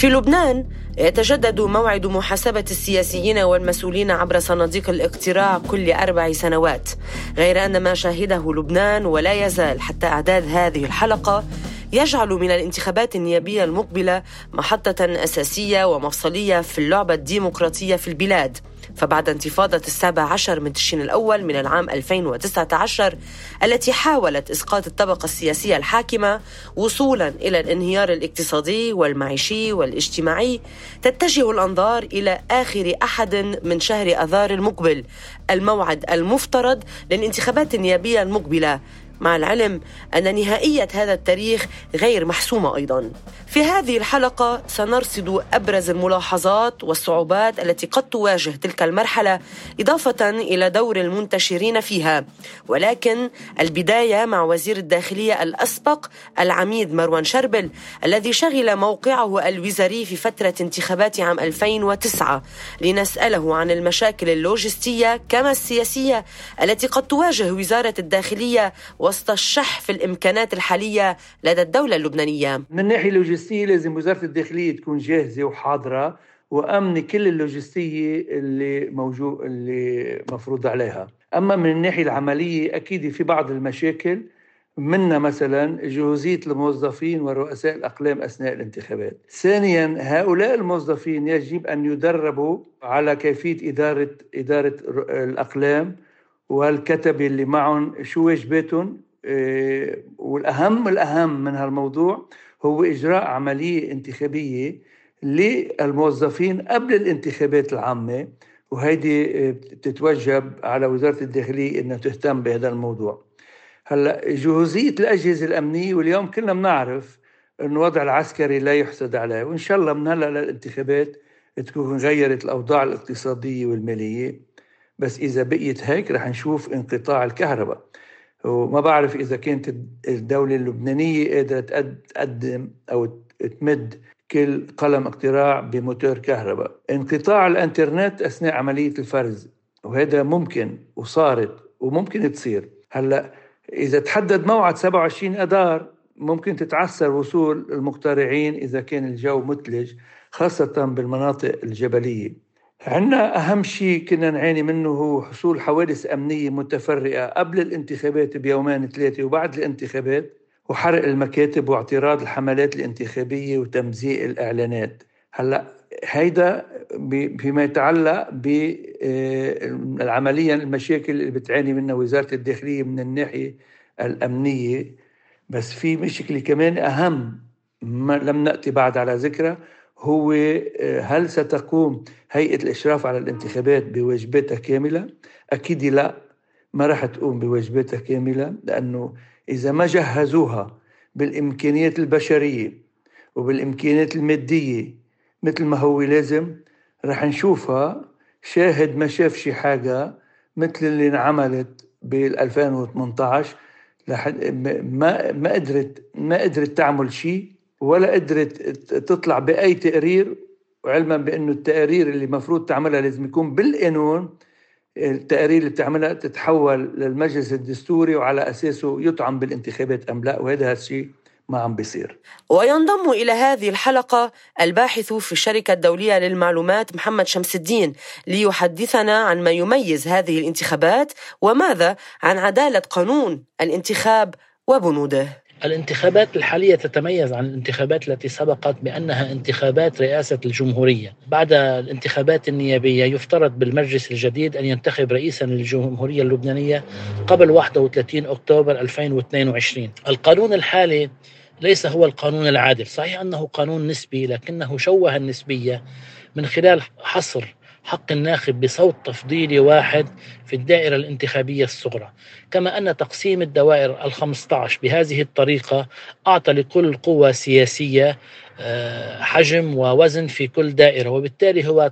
في لبنان يتجدد موعد محاسبة السياسيين والمسؤولين عبر صناديق الاقتراع كل أربع سنوات غير أن ما شاهده لبنان ولا يزال حتى أعداد هذه الحلقة يجعل من الانتخابات النيابية المقبلة محطة أساسية ومفصلية في اللعبة الديمقراطية في البلاد. فبعد انتفاضة السابع عشر من تشرين الأول من العام 2019 التي حاولت إسقاط الطبقة السياسية الحاكمة وصولا إلى الانهيار الاقتصادي والمعيشي والاجتماعي تتجه الأنظار إلى آخر أحد من شهر أذار المقبل الموعد المفترض للانتخابات النيابية المقبلة. مع العلم أن نهائية هذا التاريخ غير محسومة أيضا. في هذه الحلقة سنرصد أبرز الملاحظات والصعوبات التي قد تواجه تلك المرحلة إضافة إلى دور المنتشرين فيها. ولكن البداية مع وزير الداخلية الأسبق العميد مروان شربل الذي شغل موقعه الوزاري في فترة انتخابات عام 2009 لنسأله عن المشاكل اللوجستية كما السياسية التي قد تواجه وزارة الداخلية وسط الشح في الإمكانات الحالية لدى الدولة اللبنانية. من الناحية اللوجستية لازم وزارة الداخلية تكون جاهزة وحاضرة وأمن كل اللوجستية اللي موجود اللي مفروض عليها. أما من الناحية العملية أكيد في بعض المشاكل منا مثلا جهوزية الموظفين ورؤساء الأقلام أثناء الانتخابات. ثانيا هؤلاء الموظفين يجب أن يدربوا على كيفية إدارة إدارة الأقلام والكتبة اللي معهم شو واجباتهم إيه، والأهم الأهم من هالموضوع هو إجراء عملية انتخابية للموظفين قبل الانتخابات العامة وهيدي إيه، بتتوجب على وزارة الداخلية أنها تهتم بهذا الموضوع. هلأ جهوزية الأجهزة الأمنية واليوم كلنا بنعرف أن الوضع العسكري لا يحسد عليه وإن شاء الله من هلأ للانتخابات تكون غيرت الأوضاع الاقتصادية والمالية. بس إذا بقيت هيك رح نشوف انقطاع الكهرباء. وما بعرف إذا كانت الدولة اللبنانية قادرة تقدم أو تمد كل قلم اقتراع بموتور كهرباء. انقطاع الإنترنت أثناء عملية الفرز وهذا ممكن وصارت وممكن تصير. هلأ إذا تحدد موعد 27 أذار ممكن تتعسر وصول المقترعين إذا كان الجو متلج خاصة بالمناطق الجبلية. عندنا أهم شيء كنا نعاني منه هو حصول حوادث أمنية متفرقة قبل الانتخابات بيومين ثلاثة وبعد الانتخابات وحرق المكاتب واعتراض الحملات الانتخابية وتمزيق الإعلانات. هلأ هيدا فيما يتعلق بالعملية المشاكل اللي بتعاني منها وزارة الداخلية من الناحية الأمنية. بس في مشكلة كمان أهم ما لم نأتي بعد على ذكرها هو آه، هل ستقوم هيئة الإشراف على الانتخابات بواجباتها كاملة؟ أكيد لا ما راح تقوم بواجباتها كاملة لأنه إذا ما جهزوها بالإمكانيات البشرية وبالإمكانيات المادية مثل ما هو لازم راح نشوفها شاهد ما شاف شي حاجة مثل اللي انعملت بال 2018 لحد ما ما قدرت ما قدرت تعمل شيء ولا قدرت تطلع بأي تقرير وعلما بأنه التقارير اللي المفروض تعملها لازم يكون بالقانون. التقارير اللي بتعملها تتحول للمجلس الدستوري وعلى أساسه يطعم بالانتخابات أم لا وهذا الشيء ما عم بيصير. وينضم إلى هذه الحلقة الباحث في الشركة الدولية للمعلومات محمد شمس الدين ليحدثنا عن ما يميز هذه الانتخابات وماذا عن عدالة قانون الانتخاب وبنوده. الانتخابات الحالية تتميز عن الانتخابات التي سبقت بأنها انتخابات رئاسة الجمهورية. بعد الانتخابات النيابية يفترض بالمجلس الجديد أن ينتخب رئيسا للجمهورية اللبنانية قبل 31 أكتوبر 2022 القانون الحالي ليس هو القانون العادل. صحيح أنه قانون نسبي لكنه شوه النسبية من خلال حصر حق الناخب بصوت تفضيلي واحد في الدائرة الانتخابية الصغرى. كما أن تقسيم الدوائر الخمسة بهذه الطريقة أعطى لكل قوة سياسية آه، حجم ووزن في كل دائرة وبالتالي هو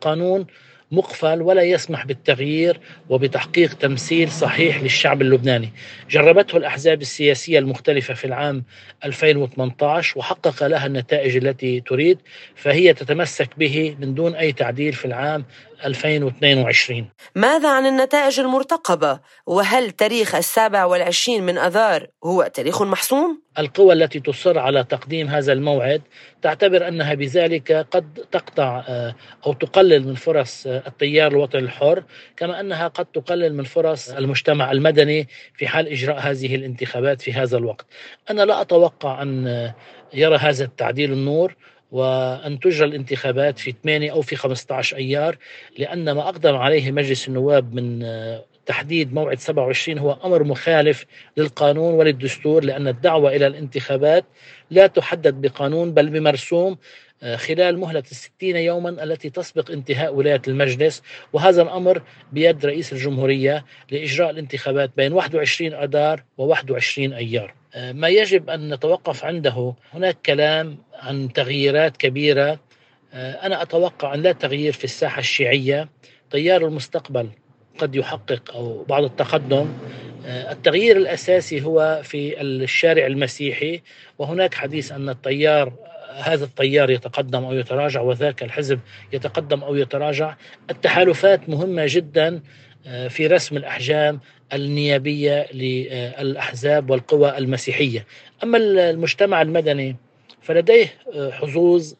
قانون مقفل ولا يسمح بالتغيير وبتحقيق تمثيل صحيح للشعب اللبناني. جربته الأحزاب السياسية المختلفة في العام 2018 وحقق لها النتائج التي تريد فهي تتمسك به من دون أي تعديل في العام 2022 ماذا عن النتائج المرتقبة؟ وهل تاريخ السابع والعشرين من أذار هو تاريخ محسوم؟ القوى التي تصر على تقديم هذا الموعد تعتبر أنها بذلك قد تقطع آه، أو تقلل من فرص آه، التيار الوطني الحر كما أنها قد تقلل من فرص المجتمع المدني في حال إجراء هذه الانتخابات في هذا الوقت. أنا لا أتوقع أن آه، يرى هذا التعديل النور وأن تجرى الانتخابات في 8 أو في 15 أيار لأن ما أقدم عليه مجلس النواب من تحديد موعد 27 هو أمر مخالف للقانون وللدستور لأن الدعوة إلى الانتخابات لا تحدد بقانون بل بمرسوم آه، خلال مهلة الستين يوما التي تسبق انتهاء ولاية المجلس وهذا الأمر بيد رئيس الجمهورية لإجراء الانتخابات بين 21 أدار و 21 أيار. آه، ما يجب أن نتوقف عنده. هناك كلام عن تغييرات كبيرة. آه، أنا أتوقع أن لا تغيير في الساحة الشيعية. تيار المستقبل قد يحقق أو بعض التقدم. آه، التغيير الأساسي هو في الشارع المسيحي وهناك حديث أن التيار هذا التيار يتقدم أو يتراجع وذاك الحزب يتقدم أو يتراجع. التحالفات مهمة جدا آه، في رسم الأحجام النيابية للأحزاب والقوى المسيحية. أما المجتمع المدني فلديه آه، حظوظ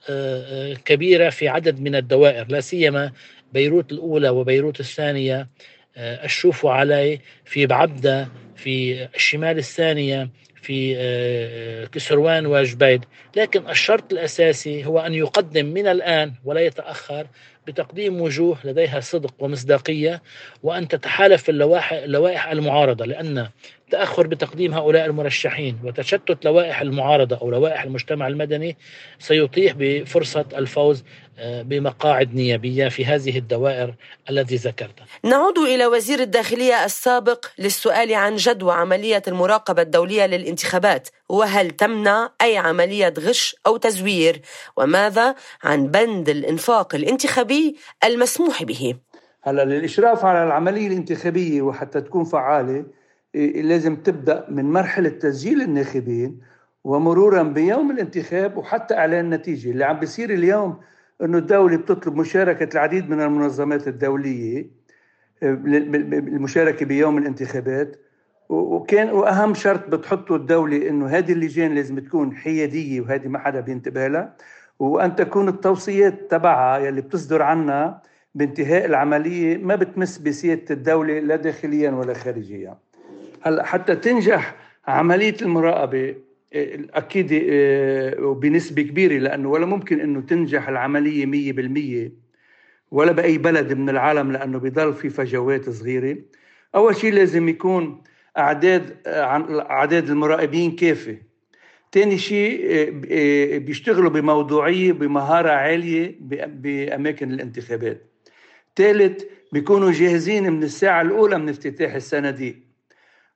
كبيرة في عدد من الدوائر لا سيما بيروت الأولى وبيروت الثانية آه، أشوفوا علي في بعبدة في الشمال الثانية في آه، كسروان وجبيد. لكن الشرط الأساسي هو أن يقدم من الآن ولا يتأخر بتقديم وجوه لديها صدق ومصداقية وأن تتحالف اللوائح المعارضة لأن التأخر بتقديم هؤلاء المرشحين وتشتت لوائح المعارضة أو لوائح المجتمع المدني سيطيح بفرصة الفوز آه، بمقاعد نيابية في هذه الدوائر التي ذكرتها نعود إلى وزير الداخلية السابق للسؤال عن جدوى عملية المراقبة الدولية للانتخابات وهل تمنع أي عملية غش أو تزوير؟ وماذا عن بند الإنفاق الانتخابي المسموح به؟ هلا للإشراف على العملية الانتخابية وحتى تكون فعالة إيه، لازم تبدأ من مرحلة تسجيل الناخبين ومرورا بيوم الانتخاب وحتى إعلان النتيجه اللي عم بيصير اليوم إنه الدولة بتطلب مشاركة العديد من المنظمات الدولية المشاركة بيوم الانتخابات. وكان وأهم شرط بتحطه الدولة إنه هذه اللجان لازم تكون حيادية وهذه ما حدا بينتبه لها. وأن تكون التوصيات تبعها يلي بتصدر عنا بانتهاء العملية ما بتمس بسيادة الدولة لا داخليا ولا خارجيا. هلأ حتى تنجح عملية المراقبة أكيد آه، بنسبه كبيرة لأنه ولا ممكن إنه تنجح العملية 100% ولا بأي بلد من العالم لأنه بضل في فجوات صغيرة. أول شيء لازم يكون أعداد آه، أعداد المراقبين كافيه ثاني شيء آه، بيشتغلوا بموضوعية بمهارة عالية بأماكن الانتخابات. ثالث بيكونوا جاهزين من الساعة الأولى من افتتاح الصناديق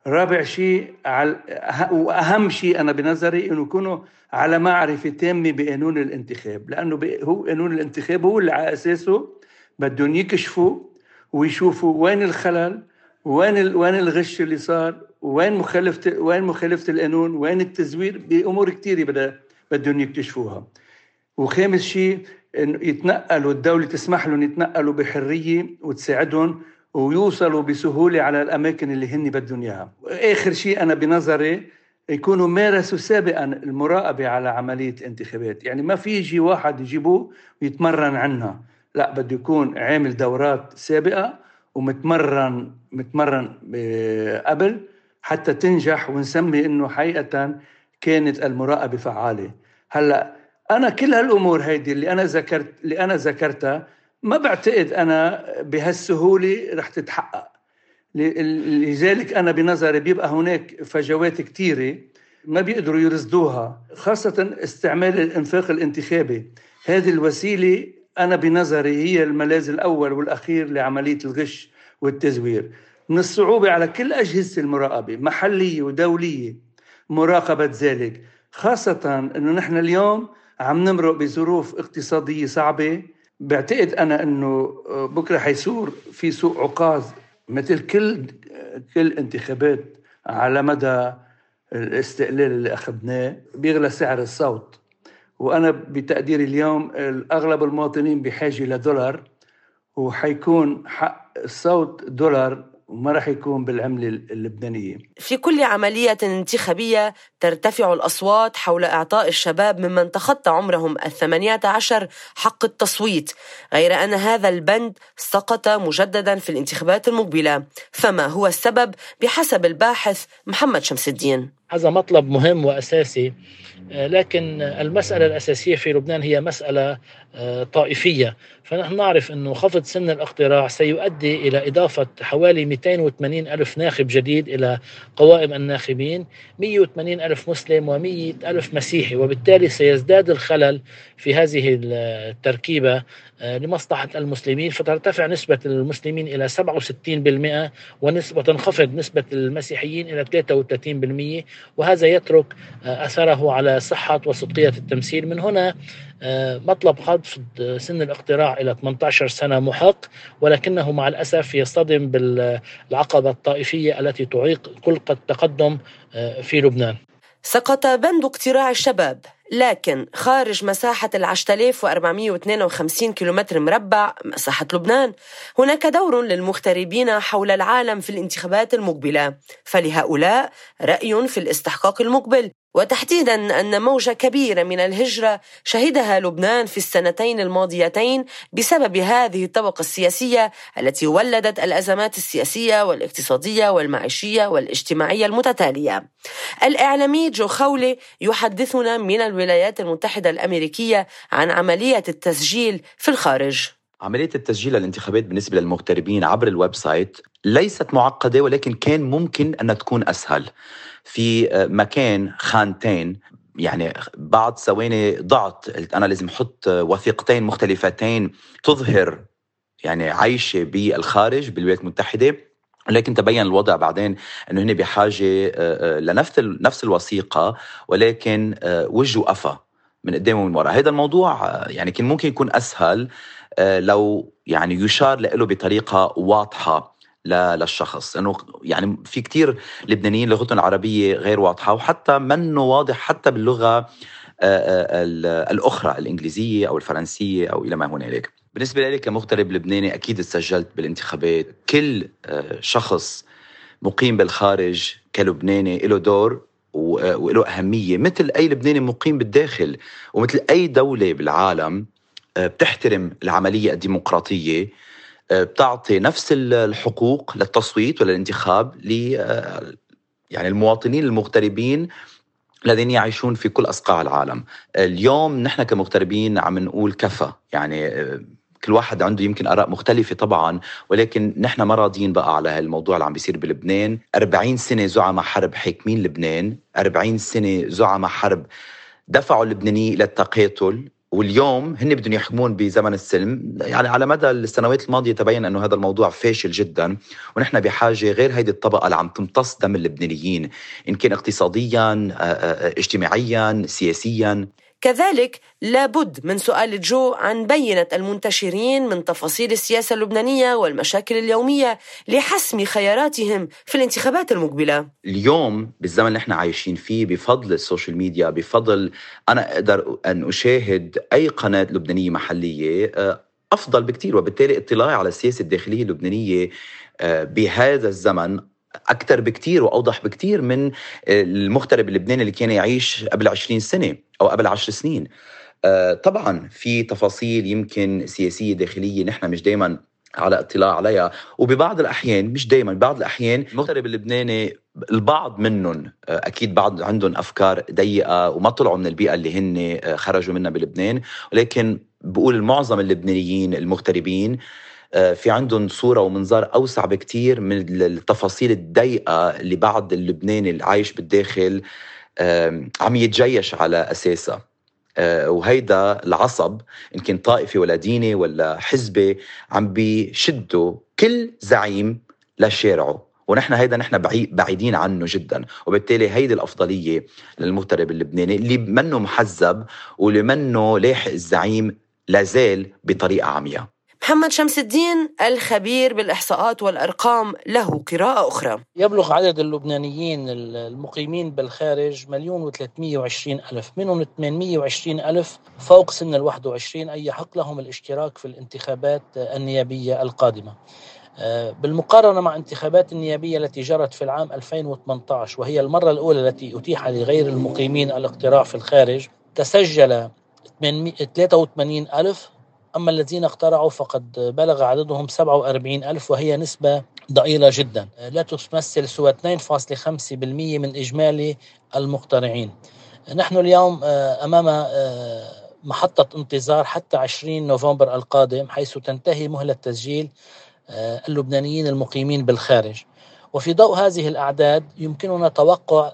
رابع شيء وأهم شيء أنا بنظري إنه يكونوا على معرفة تامة بقانون الانتخاب. لأنه هو قانون الانتخاب هو اللي على أساسه بدهم يكشفوا ويشوفوا وين الخلل وين وين الغش اللي صار؟ وين مخالفة وين مخالفة القانون؟ وين التزوير؟ بأمور كثيره بدها بدهم يكتشفوها. وخامس شيء انه يتنقلوا الدولة تسمح لهم يتنقلوا بحرية وتساعدهم ويوصلوا بسهولة على الأماكن اللي هن بدهم إياها. آخر شيء أنا بنظري يكونوا مارسوا سابقا المراقبة على عملية الانتخابات يعني ما في يجي واحد يجيبوه ويتمرن عنها. لا بده يكون عامل دورات سابقة ومتمرن متمرن قبل حتى تنجح ونسمي إنه حقيقة كانت المراقبة فعالة. هلأ أنا كل هالأمور هيدي اللي أنا ذكرت اللي أنا ذكرتها ما بعتقد أنا بهالسهولة رح تتحقق. لذلك أنا بنظري بيبقى هناك فجوات كثيره ما بيقدروا يرصدوها خاصة استعمال الإنفاق الانتخابي. هذه الوسيلة أنا بنظري هي الملاذ الأول والأخير لعملية الغش والتزوير. من الصعوبة على كل أجهزة المراقبة محلية ودولية مراقبة ذلك خاصة إنه نحن اليوم عم نمرق بظروف اقتصادية صعبة. بعتقد أنا إنه بكرة حيصير في سوق عكاظ مثل كل كل انتخابات على مدى الاستقلال اللي أخذناه. بيغلى سعر الصوت. وأنا بتقديري اليوم اغلب المواطنين بحاجة لدولار وحيكون حق الصوت دولار وما راح يكون بالعملة اللبنانية. في كل عملية انتخابية ترتفع الأصوات حول إعطاء الشباب ممن تخطى عمرهم الثمانية عشر حق التصويت غير أن هذا البند سقط مجددا في الانتخابات المقبلة. فما هو السبب؟ بحسب الباحث محمد شمس الدين. هذا مطلب مهم وأساسي. آه، لكن المسألة الأساسية في لبنان هي مسألة آه، طائفية. فنحن نعرف أنه خفض سن الاقتراع سيؤدي إلى إضافة حوالي 280 ألف ناخب جديد إلى قوائم الناخبين 180 ألف مسلم و100 ألف مسيحي. وبالتالي سيزداد الخلل في هذه التركيبة آه، لمصلحة المسلمين. فترتفع نسبة المسلمين إلى 67% وتنخفض نسبة المسيحيين إلى 33% وهذا يترك أثره على صحة وصدقية التمثيل. من هنا آه، مطلب خفض سن الاقتراع إلى 18 سنة محق ولكنه مع الأسف يصطدم بالعقبة الطائفية التي تعيق كل التقدم آه، في لبنان. سقط بند اقتراع الشباب لكن خارج مساحة ال 10452 كيلومتر مربع مساحة لبنان هناك دور للمغتربين حول العالم في الانتخابات المقبلة فلهؤلاء رأي في الاستحقاق المقبل. وتحديدا أن موجة كبيرة من الهجرة شهدها لبنان في السنتين الماضيتين بسبب هذه الطبقة السياسية التي ولدت الأزمات السياسية والاقتصادية والمعيشية والاجتماعية المتتالية. الإعلامي جو خولي يحدثنا من الولايات المتحدة الأمريكية عن عملية التسجيل في الخارج. عملية التسجيل للانتخابات بالنسبة للمغتربين عبر ال website ليست معقدة ولكن كان ممكن أن تكون أسهل. في آه، مكان خانتين. يعني بعد ثواني ضعت. قلت أنا لازم أحط وثيقتين مختلفتين تظهر يعني عايشة بالخارج بالولايات المتحدة. لكن تبين الوضع بعدين إنه هن بحاجة آه، آه، لنفس نفس الوثيقة ولكن وجه وقفا من قدام ومن وراء هذا الموضوع يعني كان ممكن يكون أسهل لو يعني يشار له بطريقة واضحة. للشخص. انه يعني في كتير لبنانيين لغتهم العربية غير واضحة وحتى منه واضح حتى باللغة الأخرى الإنجليزية أو الفرنسية أو إلى ما هنالك. بالنسبة لي كمغترب لبناني أكيد سجلت بالانتخابات. كل شخص مقيم بالخارج كلبناني له دور وله أهمية. مثل أي لبناني مقيم بالداخل ومثل أي دولة بالعالم بتحترم العملية الديمقراطية. آه، بتعطي نفس الحقوق للتصويت وللانتخاب ل آه، يعني المواطنين المغتربين الذين يعيشون في كل أصقاع العالم. اليوم نحن كمغتربين عم نقول كفى يعني آه، كل واحد عنده يمكن آراء مختلفة طبعا ولكن نحن ما راضيين بقى على هالموضوع اللي عم بيصير بلبنان. 40 سنة زعماء حرب حاكمين لبنان 40 سنة زعماء حرب دفعوا اللبنانيين إلى التقاتل واليوم هن بدهم يحكمون بزمن السلم. يعني على مدى السنوات الماضية تبين أنه هذا الموضوع فاشل جدا ونحن بحاجة غير هيدي الطبقة اللي عم تمتص دم اللبنانيين إن كان اقتصاديا اجتماعيا سياسيا. كذلك لابد من سؤال جو عن بينة المنتشرين من تفاصيل السياسة اللبنانية والمشاكل اليومية لحسم خياراتهم في الانتخابات المقبلة. اليوم بالزمن اللي إحنا عايشين فيه بفضل ال social media بفضل أنا أقدر أن أشاهد أي قناة لبنانية محلية آه، أفضل بكتير وبالتالي اطلاعي على السياسة الداخلية اللبنانية آه، بهذا الزمن أكثر بكتير وأوضح بكتير من المغترب اللبناني اللي كان يعيش قبل 20 سنة أو قبل 10 سنين. آه، طبعا في تفاصيل يمكن سياسية داخلية نحن مش دائما على اطلاع عليها وببعض الأحيان مش دائما بعض الأحيان المغترب اللبناني البعض منهم آه، أكيد بعض عندهم أفكار ضيقة وما طلعوا من البيئة اللي هن آه، خرجوا منها بلبنان ولكن بقول معظم اللبنانيين المغتربين في عندهم صورة ومنظار أوسع بكتير من التفاصيل الضيقة اللي بعض اللبناني اللي عايش بالداخل عم يتجيش على أساسها. آه، وهيدا العصب إن كان طائفي ولا ديني ولا حزبي عم بيشدوا كل زعيم لشارعه. ونحن هيدا نحن بعيدين عنه جدا. وبالتالي هيدي الأفضلية للمغترب اللبناني اللي منه محزب واللي منه لاحق الزعيم لازال بطريقة عمياء محمد شمس الدين الخبير بالإحصاءات والأرقام له قراءة أخرى. يبلغ عدد اللبنانيين المقيمين بالخارج مليون وثلاثمية وعشرين ألف منهم 820 ألف فوق سن ال 21 أي حق لهم الاشتراك في الانتخابات النيابية القادمة. آه، بالمقارنة مع انتخابات النيابية التي جرت في العام 2018 وهي المرة الأولى التي أتيح لغير المقيمين الاقتراع في الخارج تسجل 83 ألف أما الذين اقترعوا فقد بلغ عددهم 47 ألف وهي نسبة ضئيلة جدا. لا تمثل سوى 2.5% من إجمالي المقترعين نحن اليوم آه، أمام آه، محطة انتظار حتى 20 نوفمبر القادم حيث تنتهي مهلة تسجيل آه، اللبنانيين المقيمين بالخارج. وفي ضوء هذه الأعداد يمكننا توقع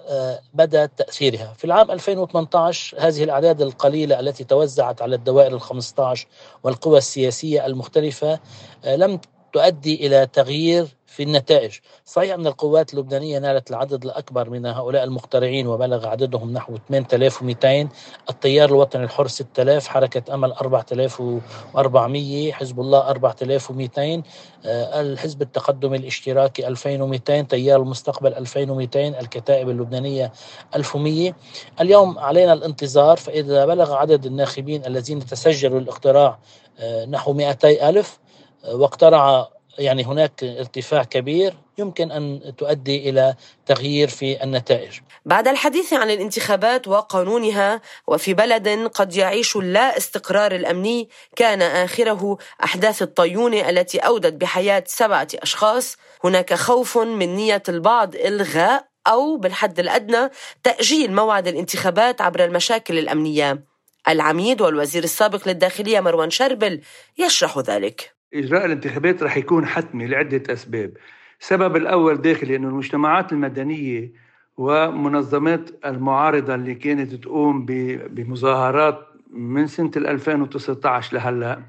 بدأ تأثيرها. في العام 2018 هذه الأعداد القليلة التي توزعت على الدوائر ال 15 والقوى السياسية المختلفة لم تؤدي إلى تغيير في النتائج. صحيح أن القوات اللبنانية نالت العدد الأكبر من هؤلاء المقترعين وبلغ عددهم نحو 8200 التيار الوطني الحر 6000 حركة أمل 4400 حزب الله 4200 آه، الحزب التقدم الاشتراكي 2200 تيار المستقبل 2200 الكتائب اللبنانية 1100 اليوم علينا الانتظار فإذا بلغ عدد الناخبين الذين تسجلوا الاقتراع آه، نحو 200 ألف واقترع يعني هناك ارتفاع كبير يمكن أن تؤدي إلى تغيير في النتائج. بعد الحديث عن الانتخابات وقانونها وفي بلد قد يعيش اللا استقرار الأمني كان آخره أحداث الطيونه التي أودت بحياة سبعة أشخاص، هناك خوف من نية البعض إلغاء أو بالحد الأدنى تأجيل موعد الانتخابات عبر المشاكل الأمنية. العميد والوزير السابق للداخلية مروان شربل يشرح ذلك. إجراء الانتخابات رح يكون حتمي لعدة أسباب. السبب الأول داخلي أنه المجتمعات المدنية ومنظمات المعارضة اللي كانت تقوم بمظاهرات من سنة 2019 لهلأ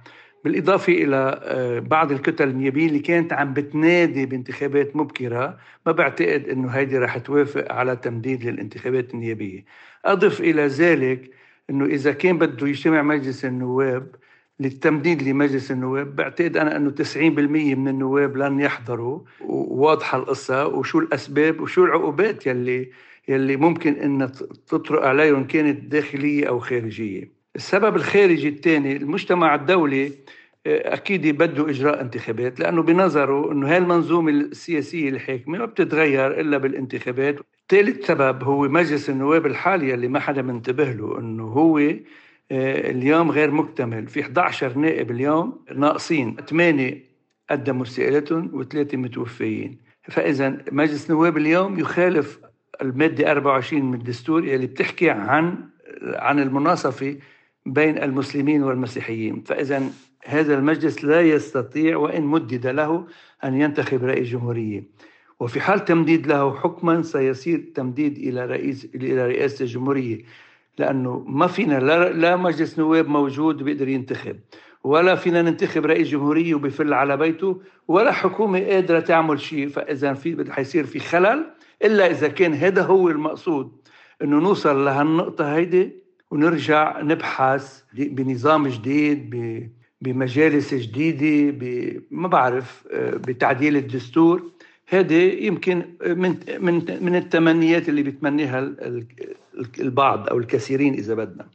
بالإضافة إلى آه، بعض الكتل النيابية اللي كانت عم بتنادي بانتخابات مبكرة ما بعتقد أنه هيدي رح توافق على تمديد للانتخابات النيابية. أضف إلى ذلك أنه إذا كان بده يجتمع مجلس النواب للتمديد لمجلس النواب. بعتقد أنا أنه 90% من النواب لن يحضروا. وواضحة القصة. وشو الأسباب؟ وشو العقوبات يلي يلي ممكن أن تطرق عليهم كانت داخلية أو خارجية. السبب الخارجي الثاني المجتمع الدولي آه، أكيد بده إجراء انتخابات. لأنه بنظره إنه هاي المنظومه السياسية الحاكمة ما بتتغير إلا بالانتخابات. ثالث سبب هو مجلس النواب الحالي اللي ما حدا منتبه له إنه هو اليوم غير مكتمل. في 11 نائب اليوم ناقصين 8 قدموا استقالتهم وثلاثة متوفيين. فإذا مجلس النواب اليوم يخالف المادة 24 من الدستور اللي بتحكي عن عن المناصفة بين المسلمين والمسيحيين. فإذا هذا المجلس لا يستطيع وإن مدد له أن ينتخب رئيس جمهورية. وفي حال تمديد له حكما سيصير تمديد إلى رئيس إلى رئاسة الجمهورية لأنه ما فينا لا, لا مجلس نواب موجود بيقدر ينتخب ولا فينا ننتخب رئيس جمهورية وبفل على بيته ولا حكومة قادرة تعمل شيء. فإذا في حيصير في خلل إلا إذا كان هذا هو المقصود إنه نوصل لهالنقطة هيدي ونرجع نبحث بنظام جديد بمجالس جديدة ما بعرف آه، بتعديل الدستور. هذه يمكن من من من التمنيات اللي بيتمنيها البعض أو الكثيرين إذا بدنا.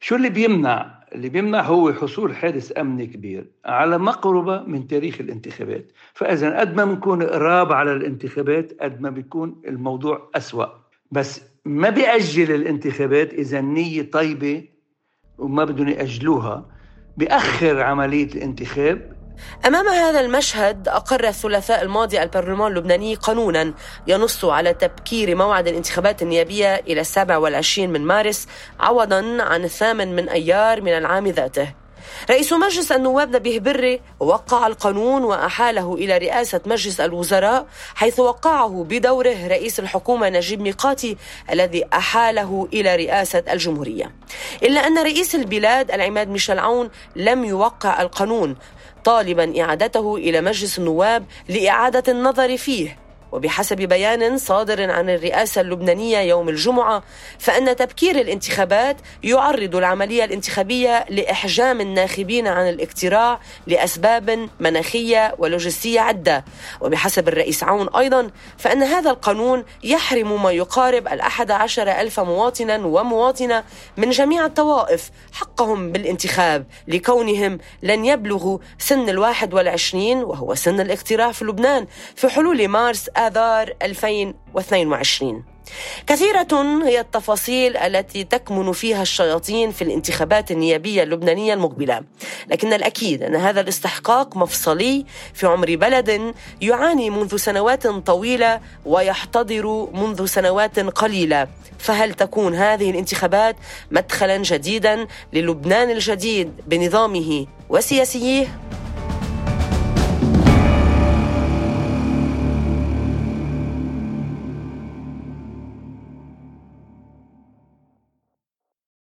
شو اللي بيمنع؟ اللي بيمنع هو حصول حادث أمني كبير على مقربة من تاريخ الانتخابات. فإذا قد ما بنكون قراب على الانتخابات قد ما بيكون الموضوع أسوأ. بس ما بيأجل الانتخابات إذا النية طيبة وما بدهم يأجلوها. بيأخر عملية الانتخاب أمام هذا المشهد أقر الثلاثاء الماضي البرلمان اللبناني قانونا ينص على تبكير موعد الانتخابات النيابية إلى السابع والعشرين من مارس عوضا عن الثامن من أيار من العام ذاته. رئيس مجلس النواب نبيه بري وقع القانون وأحاله إلى رئاسة مجلس الوزراء حيث وقعه بدوره رئيس الحكومة نجيب ميقاتي الذي أحاله إلى رئاسة الجمهورية. إلا أن رئيس البلاد العماد ميشيل عون لم يوقع القانون طالبا إعادته إلى مجلس النواب لإعادة النظر فيه. وبحسب بيان صادر عن الرئاسة اللبنانية يوم الجمعة فإن تبكير الانتخابات يعرض العملية الانتخابية لإحجام الناخبين عن الاقتراع لأسباب مناخية ولوجستية عدة. وبحسب الرئيس عون أيضا فإن هذا القانون يحرم ما يقارب الأحد عشر ألف مواطنا ومواطنة من جميع الطوائف حقهم بالانتخاب لكونهم لن يبلغوا سن الواحد والعشرين وهو سن الاقتراع في لبنان في حلول مارس آذار 2022 كثيرة هي التفاصيل التي تكمن فيها الشياطين في الانتخابات النيابية اللبنانية المقبلة. لكن الأكيد أن هذا الاستحقاق مفصلي في عمر بلد يعاني منذ سنوات طويلة ويحتضر منذ سنوات قليلة. فهل تكون هذه الانتخابات مدخلا جديدا للبنان الجديد بنظامه وسياسيه؟